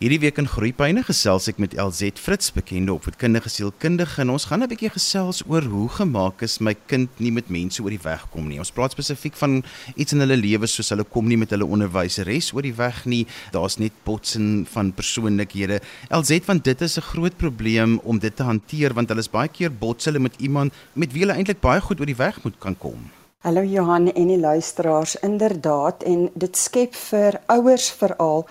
Hierdie week in Groepyne gesels ek met LZ Fritz, bekende opvoedkundige sielkundige en ons gaan 'n bietjie gesels oor hoe gemaak is my kind nie met mense oor die weg kom nie. Ons praat spesifiek van iets in hulle lewe soos hulle kom nie met hulle onderwyseres oor die weg nie. Daar's net botsing van persoonlikhede. LZ want dit is 'n groot probleem om dit te hanteer want hulle is baie keer bots hulle met iemand met wie hulle eintlik baie goed oor die weg moet kan kom. Hallo Johan en die luisteraars, inderdaad en dit skep vir ouers veral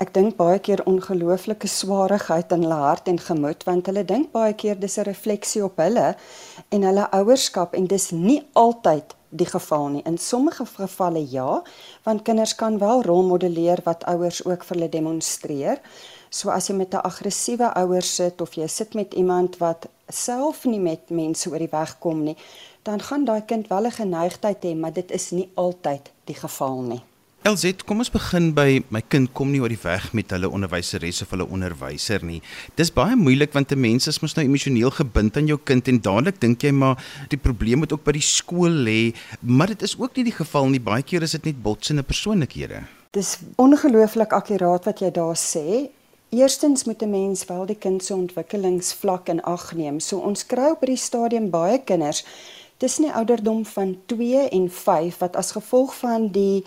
ek dink baie keer ongelooflike swaarigheid in hulle hart en gemoed want hulle dink baie keer dis 'n refleksie op hulle en hulle ouerskap en dis nie altyd die geval nie. In sommige gevalle ja, want kinders kan wel rolmodelleer wat ouers ook vir hulle demonstreer. So as jy met 'n aggressiewe ouer sit of jy sit met iemand wat self nie met mense oor die weg kom nie, dan gaan daai kind wel 'n geneigtheid hê, maar dit is nie altyd die geval nie. LZ, kom ons begin by my kind kom nie oor die weg met hulle onderwyseres of hulle onderwyser nie. Dis baie moeilik want 'n mens is mos nou emosioneel gebind aan jou kind en dadelik dink jy maar die probleem moet ook by die skool lê, maar dit is ook nie die geval nie. Baie keer is dit net botsende persoonlikhede. Dis ongelooflik akkuraat wat jy daar sê. Eerstens moet 'n mens wel die kind se ontwikkelingsvlak in ag neem. So ons kry op hierdie stadium baie kinders tussen die ouderdom van 2 en 5 wat as gevolg van die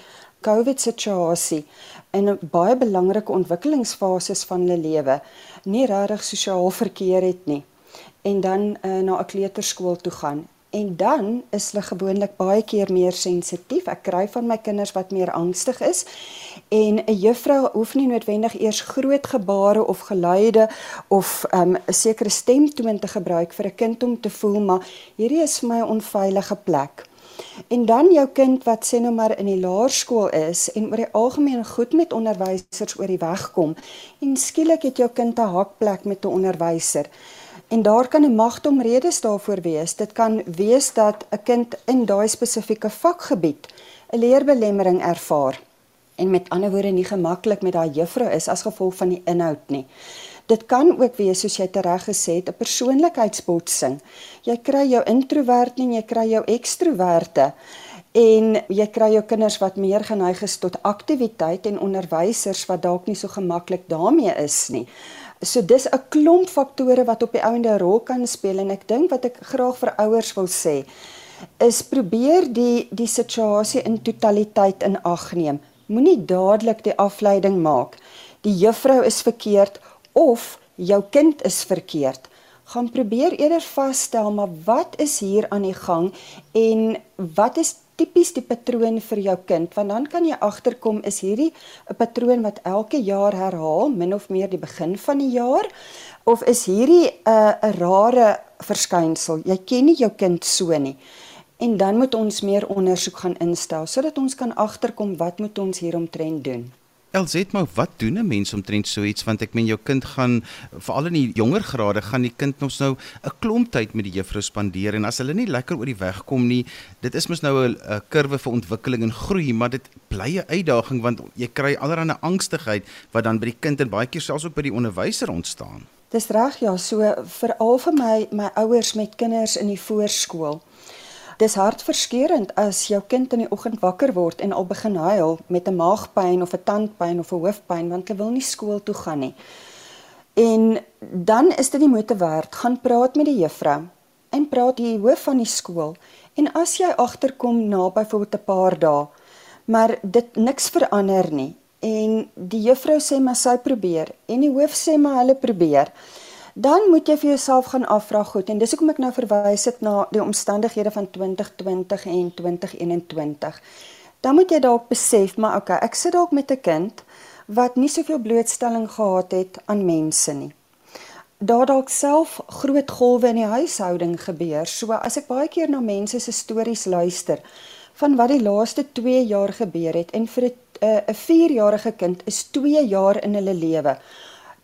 COVID situasie in 'n baie belangrike ontwikkelingsfases van hulle lewe nie regtig sosiaal verkeer het nie en dan uh, na 'n kleuterskool toe gaan en dan is hulle gewoonlik baie keer meer sensitief. Ek kry van my kinders wat meer angstig is en 'n juffrou hoef nie noodwendig eers groot gebare of geluide of ehm, 'n um, sekere stemtoon te gebruik vir 'n kind om te voel maar hierdie is vir my 'n onveilige plek. En dan jou kind wat sê nou maar in die laerskool is en oor die algemeen goed met onderwysers oor die weg kom en skielik het jou kind 'n hakplek met 'n onderwyser. En daar kan 'n magte omredes daarvoor wees. Dit kan wees dat 'n kind in daai spesifieke vakgebied 'n leerbelemmering ervaar en met ander woorde nie gemaklik met daai juffrou is as gevolg van die inhoud nie. Dit kan ook wees soos jy tereg gesê het, 'n persoonlikheidsbotsing. Jy kry jou introwert en jy kry jou ekstrowerte en jy kry jou kinders wat meer geneig is tot aktiwiteit en onderwysers wat dalk nie so gemaklik daarmee is nie. So dis 'n klomp faktore wat op die ouende 'n rol kan speel en ek dink wat ek graag vir ouers wil sê is probeer die die situasie in totaliteit in ag neem. Moenie dadelik die afleiding maak. Die juffrou is verkeerd of jou kind is verkeerd, gaan probeer eerder vasstel maar wat is hier aan die gang en wat is tipies die patroon vir jou kind? Want dan kan jy agterkom is hierdie 'n patroon wat elke jaar herhaal min of meer die begin van die jaar? Of is hierdie 'n uh, rare verskynsel? Jy ken nie jou kind so nie. En dan moet ons meer ondersoek gaan instel sodat ons kan agterkom wat moet ons hieromtrent doen LZ maar wat doen 'n mens omtrent so iets want ek meen jou kind gaan veral in die jonger grade gaan die kind ons nou 'n klomp tyd met die juffrou spandeer en as hulle nie lekker oor die weg kom nie dit is mos nou 'n kurwe vir ontwikkeling en groei maar dit bly 'n uitdaging want jy kry allerlei angstigheid wat dan by die kind en baie keer selfs ook by die onderwyser ontstaan. Dis reg ja, so veral vir my my ouers met kinders in die voorskool. Dis hartverskeurende as jou kind in die oggend wakker word en al begin huil met 'n maagpyn of 'n tandpyn of 'n hoofpyn want hy wil nie skool toe gaan nie. En dan is dit nie moeite werd gaan praat met die juffrou en praat die hoof van die skool. En as jy agterkom na byvoorbeeld 'n paar dae maar dit niks verander nie. En die juffrou sê maar sy probeer. En die hoof sê maar hulle probeer dan moet jy vir jouself gaan afvra goed en dis hoekom ek nou verwys het na die omstandighede van 2020 en 2021. Dan moet jy dalk besef maar okay, ek sit dalk met 'n kind wat nie soveel blootstelling gehad het aan mense nie. Daar dalk self groot golwe in die huishouding gebeur. So as ek baie keer na mense se stories luister van wat die laaste 2 jaar gebeur het en vir 'n 'n 4-jarige kind is 2 jaar in hulle lewe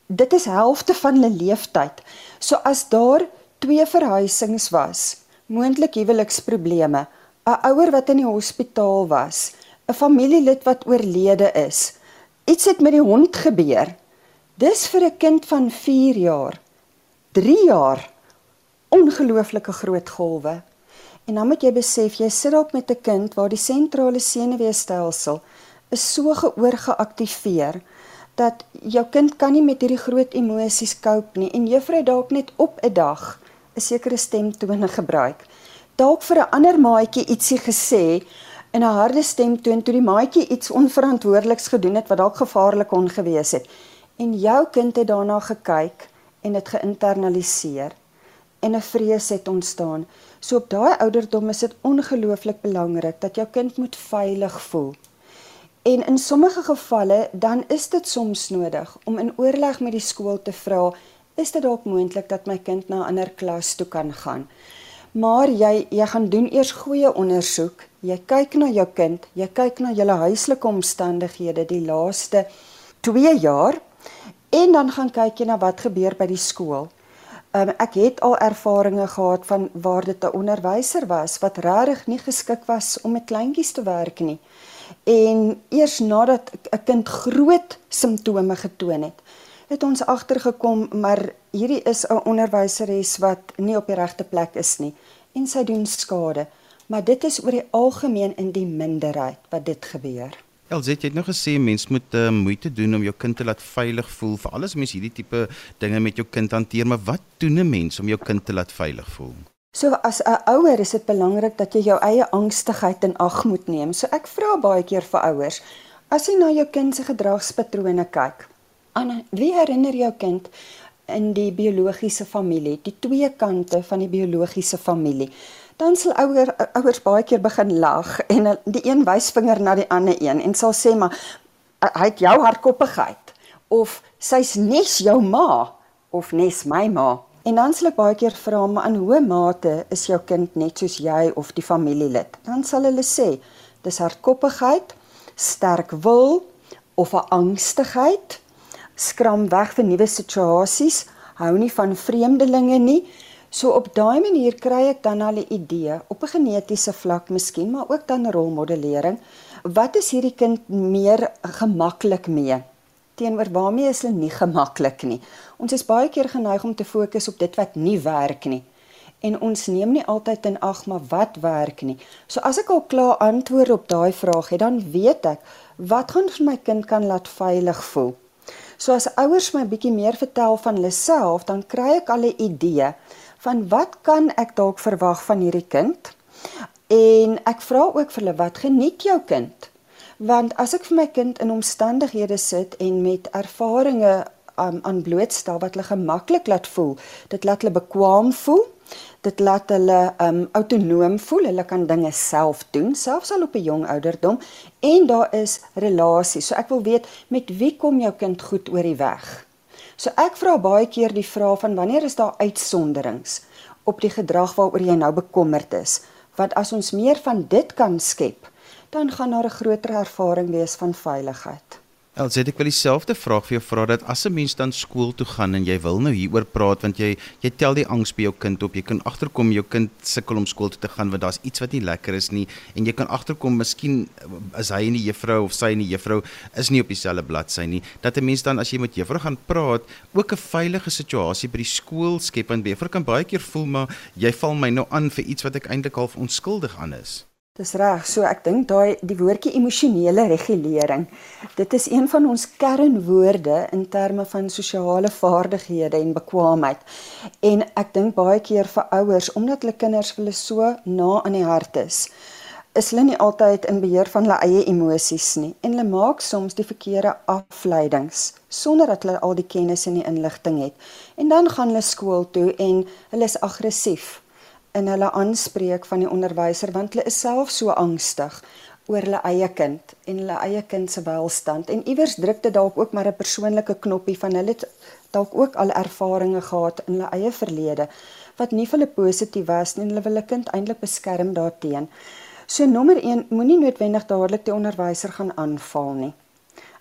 dit is helfte van hulle leeftyd. So as daar twee verhuisings was, moontlik huweliksprobleme, 'n ouer wat in die hospitaal was, 'n familielid wat oorlede is, iets het met die hond gebeur. Dis vir 'n kind van 4 jaar, 3 jaar ongelooflike groot golwe. En dan moet jy besef jy sit dalk met 'n kind waar die sentrale senuweestelsel is so geoorgeaktiveer dat jou kind kan nie met hierdie groot emosies cope nie en juffrou dalk net op 'n dag 'n sekere stemtone gebruik. Dalk vir 'n ander maatjie ietsie gesê in 'n harde stemtoon toe die maatjie iets onverantwoordeliks gedoen het wat dalk gevaarlik kon gewees het. En jou kind het daarna gekyk en dit geïnternaliseer en 'n vrees het ontstaan. So op daai ouderdom is dit ongelooflik belangrik dat jou kind moet veilig voel. En in sommige gevalle dan is dit soms nodig om in oorleg met die skool te vra, is dit dalk moontlik dat my kind na 'n ander klas toe kan gaan. Maar jy jy gaan doen eers goeie ondersoek. Jy kyk na jou kind, jy kyk na julle huislike omstandighede die laaste 2 jaar en dan gaan kyk jy na wat gebeur by die skool. Um, ek het al ervarings gehad van waar dit 'n onderwyser was wat regtig nie geskik was om met kleintjies te werk nie. En eers nadat 'n kind groot simptome getoon het, het ons agtergekom maar hierdie is 'n onderwyseres wat nie op die regte plek is nie en sy doen skade. Maar dit is oor die algemeen in die minderheid wat dit gebeur. Elzet, jy het nou gesê mens moet uh, moeite doen om jou kind te laat veilig voel. Vir alles mens hierdie tipe dinge met jou kind hanteer, maar wat doen 'n mens om jou kind te laat veilig voel? So as 'n ouer is dit belangrik dat jy jou eie angstigheid in ag moet neem. So ek vra baie keer vir ouers, as jy na jou kind se gedragspatrone kyk, aan wie herinner jou kind in die biologiese familie, die twee kante van die biologiese familie? dan sal ouer ouers baie keer begin lag en die een wysvinger na die ander een en sal sê maar hy het jou hardkoppigheid of sy's nes jou ma of nes my ma en dan sal ek baie keer vra maar in hoe mate is jou kind net soos jy of die familielid dan sal hulle sê dis hardkoppigheid sterk wil of 'n angstigheid skram weg vir nuwe situasies hou nie van vreemdelinge nie So op daai manier kry ek dan al 'n idee op 'n genetiese vlak miskien, maar ook dan rolmodellering. Wat is hierdie kind meer gemaklik mee? Teenoor waarmee is hulle nie gemaklik nie? Ons is baie keer geneig om te fokus op dit wat nie werk nie. En ons neem nie altyd in ag maar wat werk nie. So as ek al klaar antwoord op daai vraag het, dan weet ek wat gaan vir my kind kan laat veilig voel. So as ouers my bietjie meer vertel van hulle self, dan kry ek al 'n idee van wat kan ek dalk verwag van hierdie kind? En ek vra ook vir hulle wat geniet jou kind? Want as ek vir my kind in omstandighede sit en met ervarings um, aan blootstel wat hulle gemaklik laat voel, dit laat hulle bekwam voel. Dit laat hulle um autonoom voel. Hulle kan dinge self doen, selfs al op 'n jong ouderdom en daar is relasies. So ek wil weet met wie kom jou kind goed oor die weg? So ek vra baie keer die vraag van wanneer is daar uitsonderings op die gedrag waaroor jy nou bekommerd is? Want as ons meer van dit kan skep, dan gaan daar 'n groter ervaring wees van veiligheid. Elsje, ek wil dieselfde vraag vir jou vra dat as 'n mens dan skool toe gaan en jy wil nou hieroor praat want jy jy tel die angs by jou kind op. Jy kan agterkom jou kind sukkel om skool toe te gaan want daar's iets wat nie lekker is nie en jy kan agterkom miskien is hy en die juffrou of sy en die juffrou is nie op dieselfde bladsy nie. Dat 'n mens dan as jy met juffrou gaan praat, ook 'n veilige situasie by die skool skep en juffrou kan baie keer voel maar jy val my nou aan vir iets wat ek eintlik half onskuldig aan is. Dis reg. So ek dink daai die woordjie emosionele regulering. Dit is een van ons kernwoorde in terme van sosiale vaardighede en bekwaamheid. En ek dink baie keer vir ouers omdat hulle kinders hulle so na aan die hart is, is hulle nie altyd in beheer van hulle eie emosies nie en hulle maak soms die verkeerde afleidings sonder dat hulle al die kennis en die inligting het. En dan gaan hulle skool toe en hulle is aggressief in hulle aanspreek van die onderwyser want hulle is self so angstig oor hulle eie kind en hulle eie kind se welstand en iewers druk dit dalk ook maar 'n persoonlike knoppie van hulle dalk ook al ervarings gehad in hulle eie verlede wat nie vir hulle positief was nie en hulle wil hulle kind eintlik beskerm daarteenoor. So nommer 1 moenie noodwendig dadelik die onderwyser gaan aanval nie.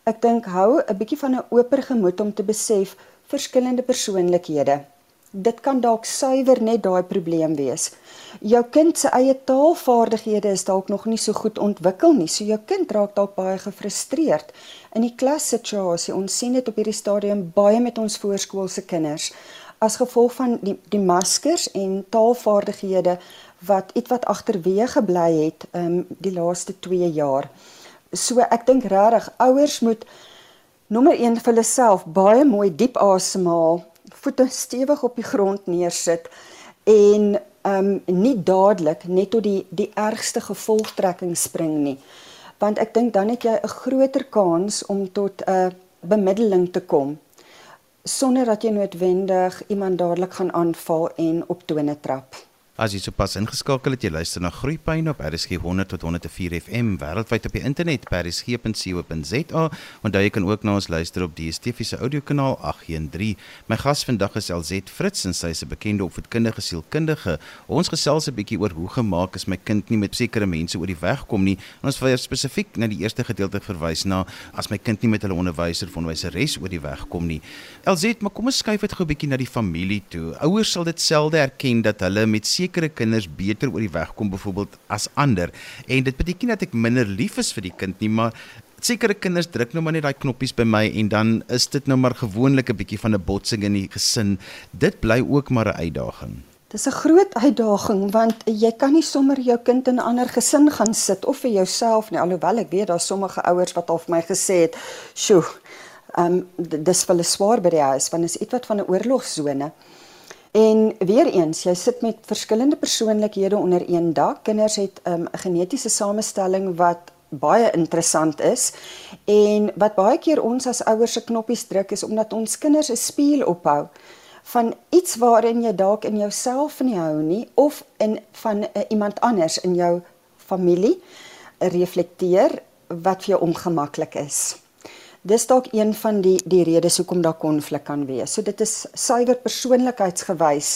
Ek dink hou 'n bietjie van 'n oper gemoed om te besef verskillende persoonlikhede dit kan dalk suiwer net daai probleem wees. Jou kind se eie taalvaardighede is dalk nog nie so goed ontwikkel nie, so jou kind raak dalk baie gefrustreerd in die klassituasie. Ons sien dit op hierdie stadium baie met ons voorskoolse kinders as gevolg van die die maskers en taalvaardighede wat ietwat agterweë gebly het um die laaste 2 jaar. So ek dink regtig ouers moet Nommer 1 vir hulle self, baie mooi diep asemhaal, voete stewig op die grond neersit en ehm um, nie dadelik net tot die die ergste gevolgtrekking spring nie. Want ek dink dan het jy 'n groter kans om tot 'n bemiddeling te kom sonder dat jy noodwendig iemand dadelik gaan aanval en op tone trap. As jy sopas ingeskakel het, jy luister na Groepyne op RSG 100 tot 104 FM wêreldwyd op die internet by rsg.co.za. Onthou jy kan ook na ons luister op DStv se audiokanaal 813. My gas vandag is LZ Fritz en sy is 'n bekende opvoedkundige sielkundige. Ons gesels 'n bietjie oor hoe gemaak is my kind nie met sekere mense oor die weg kom nie. En ons wil spesifiek na die eerste gedeelte verwys na as my kind nie met hulle onderwyser of onderwyseres oor die weg kom nie. LZ, maar kom ons skuif dit gou 'n bietjie na die familie toe. Ouers sal dit selde erken dat hulle met kinders beter oor die weg kom byvoorbeeld as ander. En dit beteken nie dat ek minder lief is vir die kind nie maar sekere kinders druk nou maar net daai knoppies by my en dan is dit nou maar gewoonlik 'n bietjie van 'n botsing in die gesin. Dit bly ook maar 'n uitdaging. Dis 'n groot uitdaging want jy kan nie sommer jou kind in 'n ander gesin gaan sit of vir jouself nie alhoewel ek weet daar sommige ouers wat al vir my gesê het, "Sjoe, ehm um, dis vir hulle swaar by die huis want is ietwat van 'n oorlogsone." En weer eens, jy sit met verskillende persoonlikhede onder een dak. Kinders het ehm, 'n um, genetiese samestelling wat baie interessant is en wat baie keer ons as ouers se knoppies druk is omdat ons kinders 'n spieël ophou van iets waarin jy dalk in jouself nie hou nie of in van uh, iemand anders in jou familie reflekteer wat vir jou ongemaklik is dis dalk een van die die redes hoekom daar konflik kan wees. So dit is suiwer persoonlikheidsgewys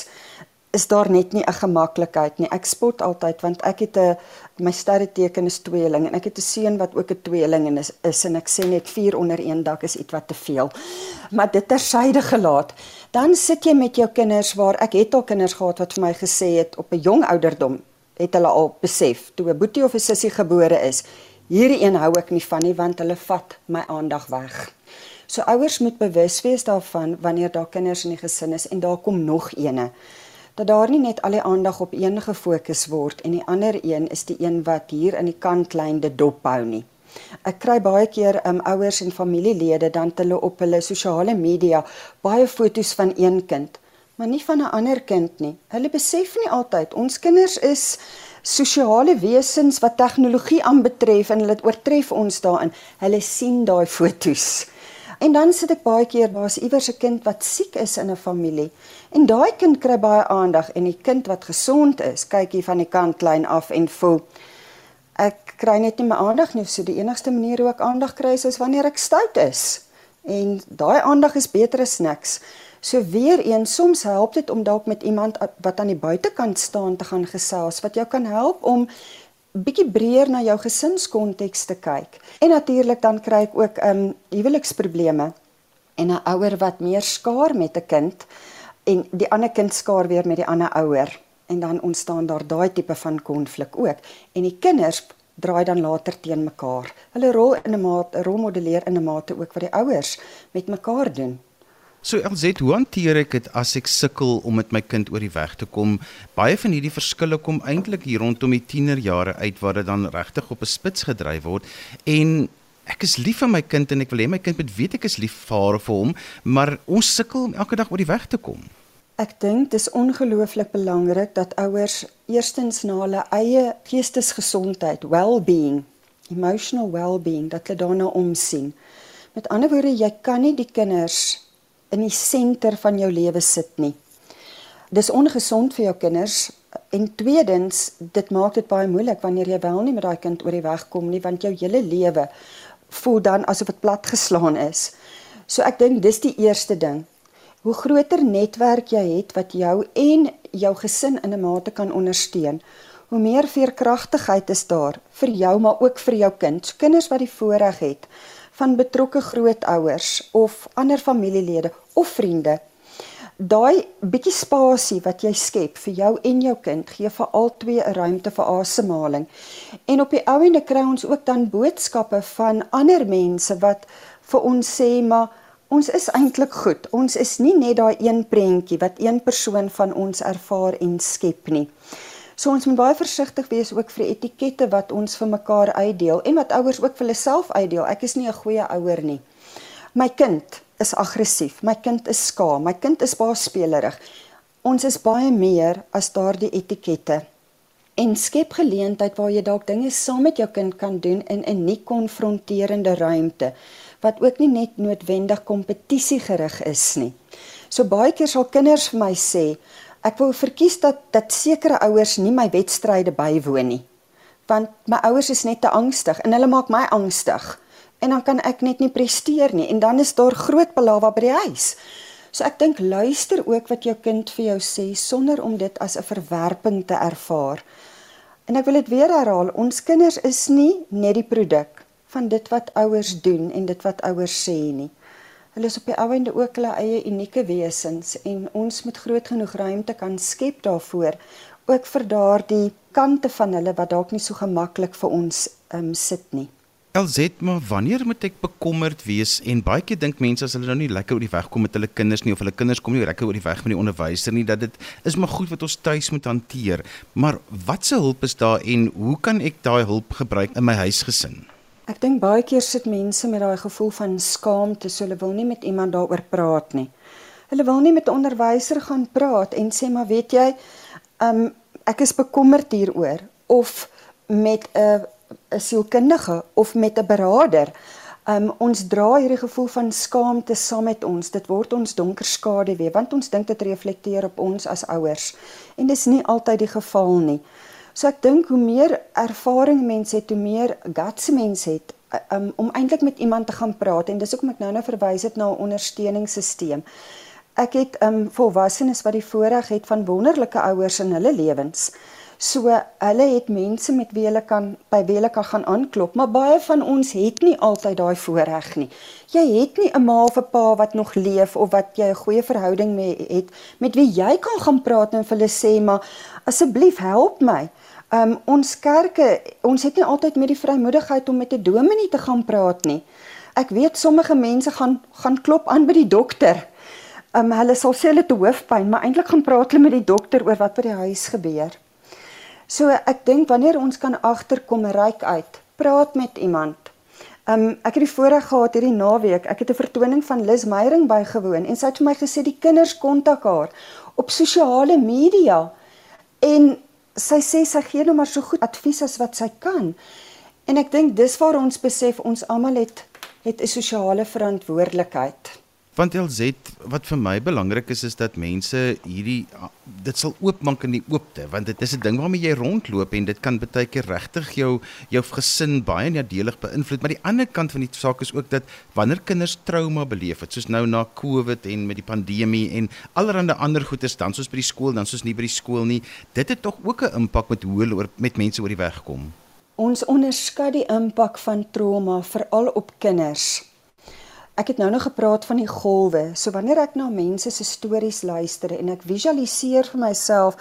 is daar net nie 'n gemaklikheid nie. Ek spot altyd want ek het 'n my sterreteken is tweeling en ek het 'n seun wat ook 'n tweeling en is, is en ek sê net vier onder een dak is ietwat te veel. Maar dit tersyde gelaat. Dan sit jy met jou kinders waar ek het al kinders gehad wat vir my gesê het op 'n jong ouderdom het hulle al besef toe 'n boetie of 'n sussie gebore is Hierdie een hou ek nie van nie want hulle vat my aandag weg. So ouers moet bewus wees daarvan wanneer daar kinders in die gesin is en daar kom nog eene dat daar nie net al die aandag op een gefokus word en die ander een is die een wat hier in die kantlyn dit dophou nie. Ek kry baie keer um ouers en familielede dan hulle op hulle sosiale media baie foto's van een kind, maar nie van 'n ander kind nie. Hulle besef nie altyd ons kinders is sosiale wesens wat tegnologie aanbetref en hulle oortref ons daarin. Hulle sien daai fotos. En dan sit ek baie keer daar's iewers 'n kind wat siek is in 'n familie en daai kind kry baie aandag en die kind wat gesond is, kyk hier van die kant klein af en voel ek kry net nie my aandag nie. So die enigste manier hoe ek aandag kry is wanneer ek stout is. En daai aandag is beter as niks. So weer een, soms help dit om dalk met iemand wat aan die buitekant staan te gaan gesels wat jou kan help om bietjie breër na jou gesinskonteks te kyk. En natuurlik dan kry ek ook um huweliksprobleme en 'n ouer wat meer skaar met 'n kind en die ander kind skaar weer met die ander ouer en dan ontstaan daar daai tipe van konflik ook en die kinders draai dan later teen mekaar. Hulle rol in 'n mate rolmodelleer in 'n mate ook wat die ouers met mekaar doen. So LZ, hoe hanteer ek dit as ek sukkel om met my kind oor die weg te kom? Baie van hierdie verskille kom eintlik hier rondom die tienerjare uit waar dit dan regtig op 'n spits gedryf word en ek is lief vir my kind en ek wil hê my kind moet weet ek is lief vir hom, maar ons sukkel om elke dag oor die weg te kom. Ek dink dis ongelooflik belangrik dat ouers eerstens na hulle eie geestesgesondheid, well-being, emotional well-being, dat hulle daarna omsien. Met ander woorde, jy kan nie die kinders in die senter van jou lewe sit nie. Dis ongesond vir jou kinders en tweedens dit maak dit baie moeilik wanneer jy wel nie met daai kind oor die weg kom nie want jou hele lewe voel dan asof dit plat geslaan is. So ek dink dis die eerste ding. Hoe groter netwerk jy het wat jou en jou gesin in 'n mate kan ondersteun, hoe meer veerkragtigheid is daar vir jou maar ook vir jou kind. So kinders wat die voorreg het van betrokke grootouers of ander familielede of vriende. Daai bietjie spasie wat jy skep vir jou en jou kind gee vir albei 'n ruimte vir asemhaling. En op die ou ende kry ons ook dan boodskappe van ander mense wat vir ons sê maar ons is eintlik goed. Ons is nie net daai een prentjie wat een persoon van ons ervaar en skep nie. So ons moet baie versigtig wees ook vir etikette wat ons vir mekaar uitdeel en wat ouers ook vir hulle self uitdeel. Ek is nie 'n goeie ouer nie. My kind is aggressief, my kind is skaam, my kind is baie spelerig. Ons is baie meer as daardie etikette. En skep geleentheid waar jy dalk dinge saam met jou kind kan doen in 'n nie konfronterende ruimte wat ook nie net noodwendig kompetisie gerig is nie. So baie keer sal kinders vir my sê, ek wou verkies dat dat sekere ouers nie my wedstryde bywoon nie. Want my ouers is net te angstig en hulle maak my angstig en dan kan ek net nie presteer nie en dan is daar groot belawa by die huis. So ek dink luister ook wat jou kind vir jou sê sonder om dit as 'n verwerping te ervaar. En ek wil dit weer herhaal, ons kinders is nie net die produk van dit wat ouers doen en dit wat ouers sê nie. Hulle is op die ouende ook hulle eie unieke wesens en ons moet groot genoeg ruimte kan skep daarvoor ook vir daardie kante van hulle wat dalk nie so gemaklik vir ons um, sit nie. LZ maar wanneer moet ek bekommerd wees? En baie keer dink mense as hulle nou nie lekker oor die weg kom met hulle kinders nie of hulle kinders kom nie lekker oor die weg met die onderwyser nie dat dit is maar goed wat ons tuis moet hanteer. Maar wat se hulp is daar en hoe kan ek daai hulp gebruik in my huisgesin Ek dink baie keer sit mense met daai gevoel van skaamte so hulle wil nie met iemand daaroor praat nie Hulle wil nie met 'n onderwyser gaan praat en sê maar weet jy um, ek is bekommerd hieroor of met 'n 'n sielkundige of met 'n beraader. Um ons dra hierdie gevoel van skaamte saam met ons. Dit word ons donker skade weer want ons dink dit reflekteer op ons as ouers. En dis nie altyd die geval nie. So ek dink hoe meer ervaring mense het, hoe meer guts mense het um, om eintlik met iemand te gaan praat en dis hoekom ek nou nou verwys het na 'n ondersteuningssisteem. Ek het um volwassenes wat die voorreg het van wonderlike ouers in hulle lewens. So hulle het mense met wie hulle kan by wie hulle kan gaan aanklop, maar baie van ons het nie altyd daai voorreg nie. Jy het nie 'n ma of 'n pa wat nog leef of wat jy 'n goeie verhouding mee het met wie jy kan gaan praat en vir hulle sê maar asseblief help my. Um ons kerke, ons het nie altyd met die vrymoedigheid om met 'n dominee te gaan praat nie. Ek weet sommige mense gaan gaan klop aan by die dokter. Um hulle sal sê hulle het hoofpyn, maar eintlik gaan praat hulle met die dokter oor wat by die huis gebeur. So ek dink wanneer ons kan agterkom ryk uit, praat met iemand. Um ek het die voorreg gehad hierdie naweek. Ek het 'n vertoning van Lis Meyering bygewoon en sy het vir my gesê die kinders kontak haar op sosiale media. En sy sê sy gee nou maar so goed advies as wat sy kan. En ek dink dis waar ons besef ons almal het het 'n sosiale verantwoordelikheid. Want LZ wat vir my belangrik is is dat mense hierdie dit sal oopmaak in die oopte want dit is 'n ding waarmee jy rondloop en dit kan baie keer regtig jou jou gesin baie nadelig beïnvloed maar die ander kant van die saak is ook dat wanneer kinders trauma beleef het soos nou na Covid en met die pandemie en allerlei ander goeters dan soos by die skool dan soos nie by die skool nie dit het tog ook 'n impak met hoe hulle met mense oor die weg kom. Ons onderskat die impak van trauma veral op kinders. Ek het nou nog gepraat van die golwe. So wanneer ek na mense se stories luister en ek visualiseer vir myself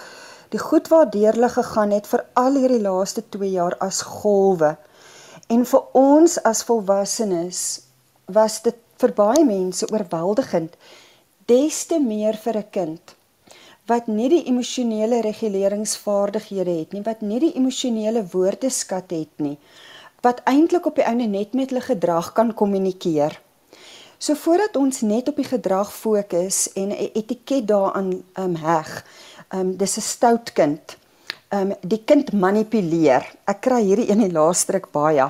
die goed waardeur hulle gegaan het vir al hierdie laaste 2 jaar as golwe. En vir ons as volwassenes was dit vir baie mense oorweldigend des te meer vir 'n kind wat nie die emosionele reguleringsvaardighede het nie, wat nie die emosionele woordeskat het nie, wat eintlik op die einde net met hulle gedrag kan kommunikeer. So voordat ons net op die gedrag fokus en 'n etiket daaraan um, heg, um, dis 'n stout kind. Um, die kind manipuleer. Ek kry hierdie een die laaste ruk baie.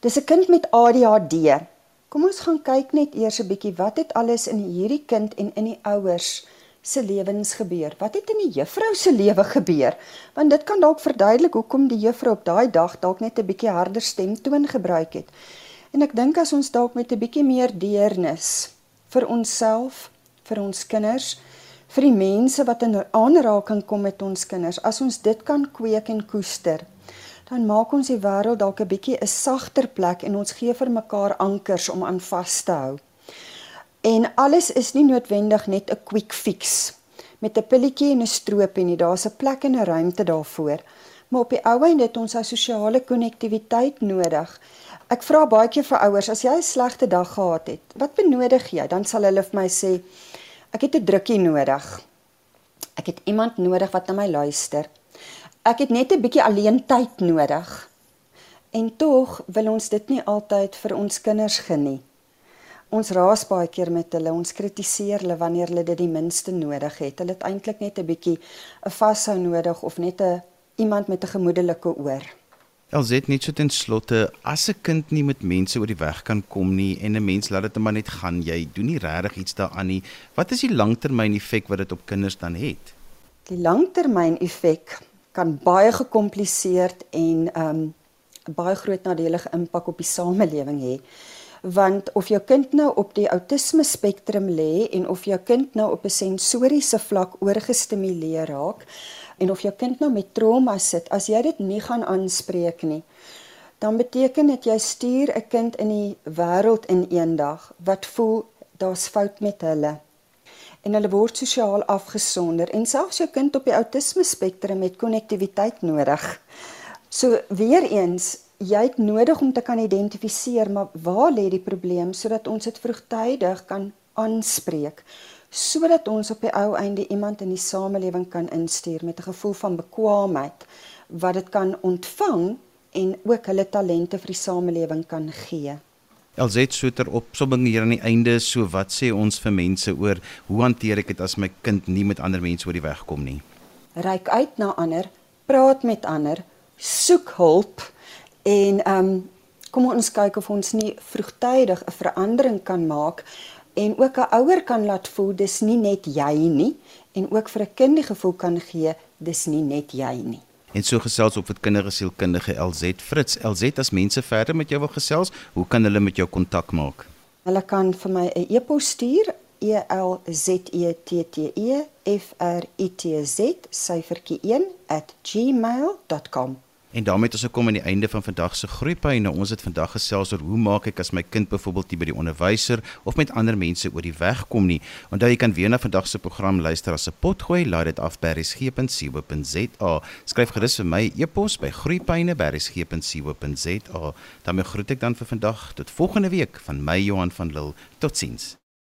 Dis 'n kind met ADHD. Kom ons gaan kyk net eers 'n bietjie wat het alles in hierdie kind en in die ouers se lewens gebeur. Wat het in die juffrou se lewe gebeur? Want dit kan dalk verduidelik hoekom die juffrou op daai dag dalk net 'n bietjie harder stemtoon gebruik het. En ek dink as ons dalk met 'n bietjie meer deernis vir onsself, vir ons kinders, vir die mense wat in aanraking kom met ons kinders, as ons dit kan kweek en koester, dan maak ons die wêreld dalk 'n bietjie 'n sagter plek en ons gee vir mekaar ankers om aan vas te hou. En alles is nie noodwendig net 'n quick fix met 'n pilletjie en 'n stroopie nie. Daar's 'n plek en 'n ruimte daarvoor. Maar op die ou end het ons 'n sosiale konnektiwiteit nodig Ek vra baie keer vir ouers as jy 'n slegte dag gehad het, wat benodig jy? Dan sal hulle vir my sê ek het 'n drukkie nodig. Ek het iemand nodig wat na my luister. Ek het net 'n bietjie alleen tyd nodig. En tog wil ons dit nie altyd vir ons kinders geniet. ons raas baie keer met hulle, ons kritiseer hulle wanneer hulle dit die minste nodig het. Hulle het eintlik net 'n bietjie 'n vashou nodig of net 'n iemand met 'n gemoedelike oor. Elzet net so ten slotte, as 'n kind nie met mense oor die weg kan kom nie en 'n mens laat dit net maar net gaan, jy doen nie regtig iets daaraan nie. Wat is die langtermyn effek wat dit op kinders dan het? Die langtermyn effek kan baie gekompliseerd en ehm um, baie groot nadelige impak op die samelewing hê. Want of jou kind nou op die outisme spektrum lê en of jou kind nou op 'n sensoriese vlak oorgestimuleer raak en of jou kind nou met trauma sit, as jy dit nie gaan aanspreek nie, dan beteken dit jy stuur 'n kind in die wêreld in eendag wat voel daar's fout met hulle en hulle word sosiaal afgesonder en selfs jou kind op die outisme spektrum het konnektiwiteit nodig. So weer eens, jy het nodig om te kan identifiseer maar waar lê die probleem sodat ons dit vroegtydig kan aanspreek sodat ons op die ou einde iemand in die samelewing kan instuur met 'n gevoel van bekwaamheid wat dit kan ontvang en ook hulle talente vir die samelewing kan gee. LZ Soeter op somming hier aan die einde so wat sê ons vir mense oor hoe hanteer ek dit as my kind nie met ander mense oor die weg kom nie Ryk uit na ander praat met ander soek hulp en ehm um, kom ons kyk of ons nie vroegtydig 'n verandering kan maak en ook 'n ouer kan laat voel dis nie net jy nie en ook vir 'n kind die gevoel kan gee dis nie net jy nie En so gesels op met kindersielkundige LZ Fritz. LZ as mense verder met jou wil gesels, hoe kan hulle met jou kontak maak? Hulle kan vir my 'n e-pos stuur e l z e t t e f r i t z syfertjie 1 @gmail.com. En daarmee het ons gekom aan die einde van vandag se groeipyne. Ons het vandag gesels oor hoe maak ek as my kind byvoorbeeld nie by die onderwyser of met ander mense oor die weg kom nie. Onthou jy kan weer na vandag se program luister as 'n potgooi. Laai dit af by resgep.co.za. Skryf gerus vir my e-pos by groeipyne@resgep.co.za. daarmee groet ek dan vir vandag tot volgende week van my Johan van Lille. Totsiens.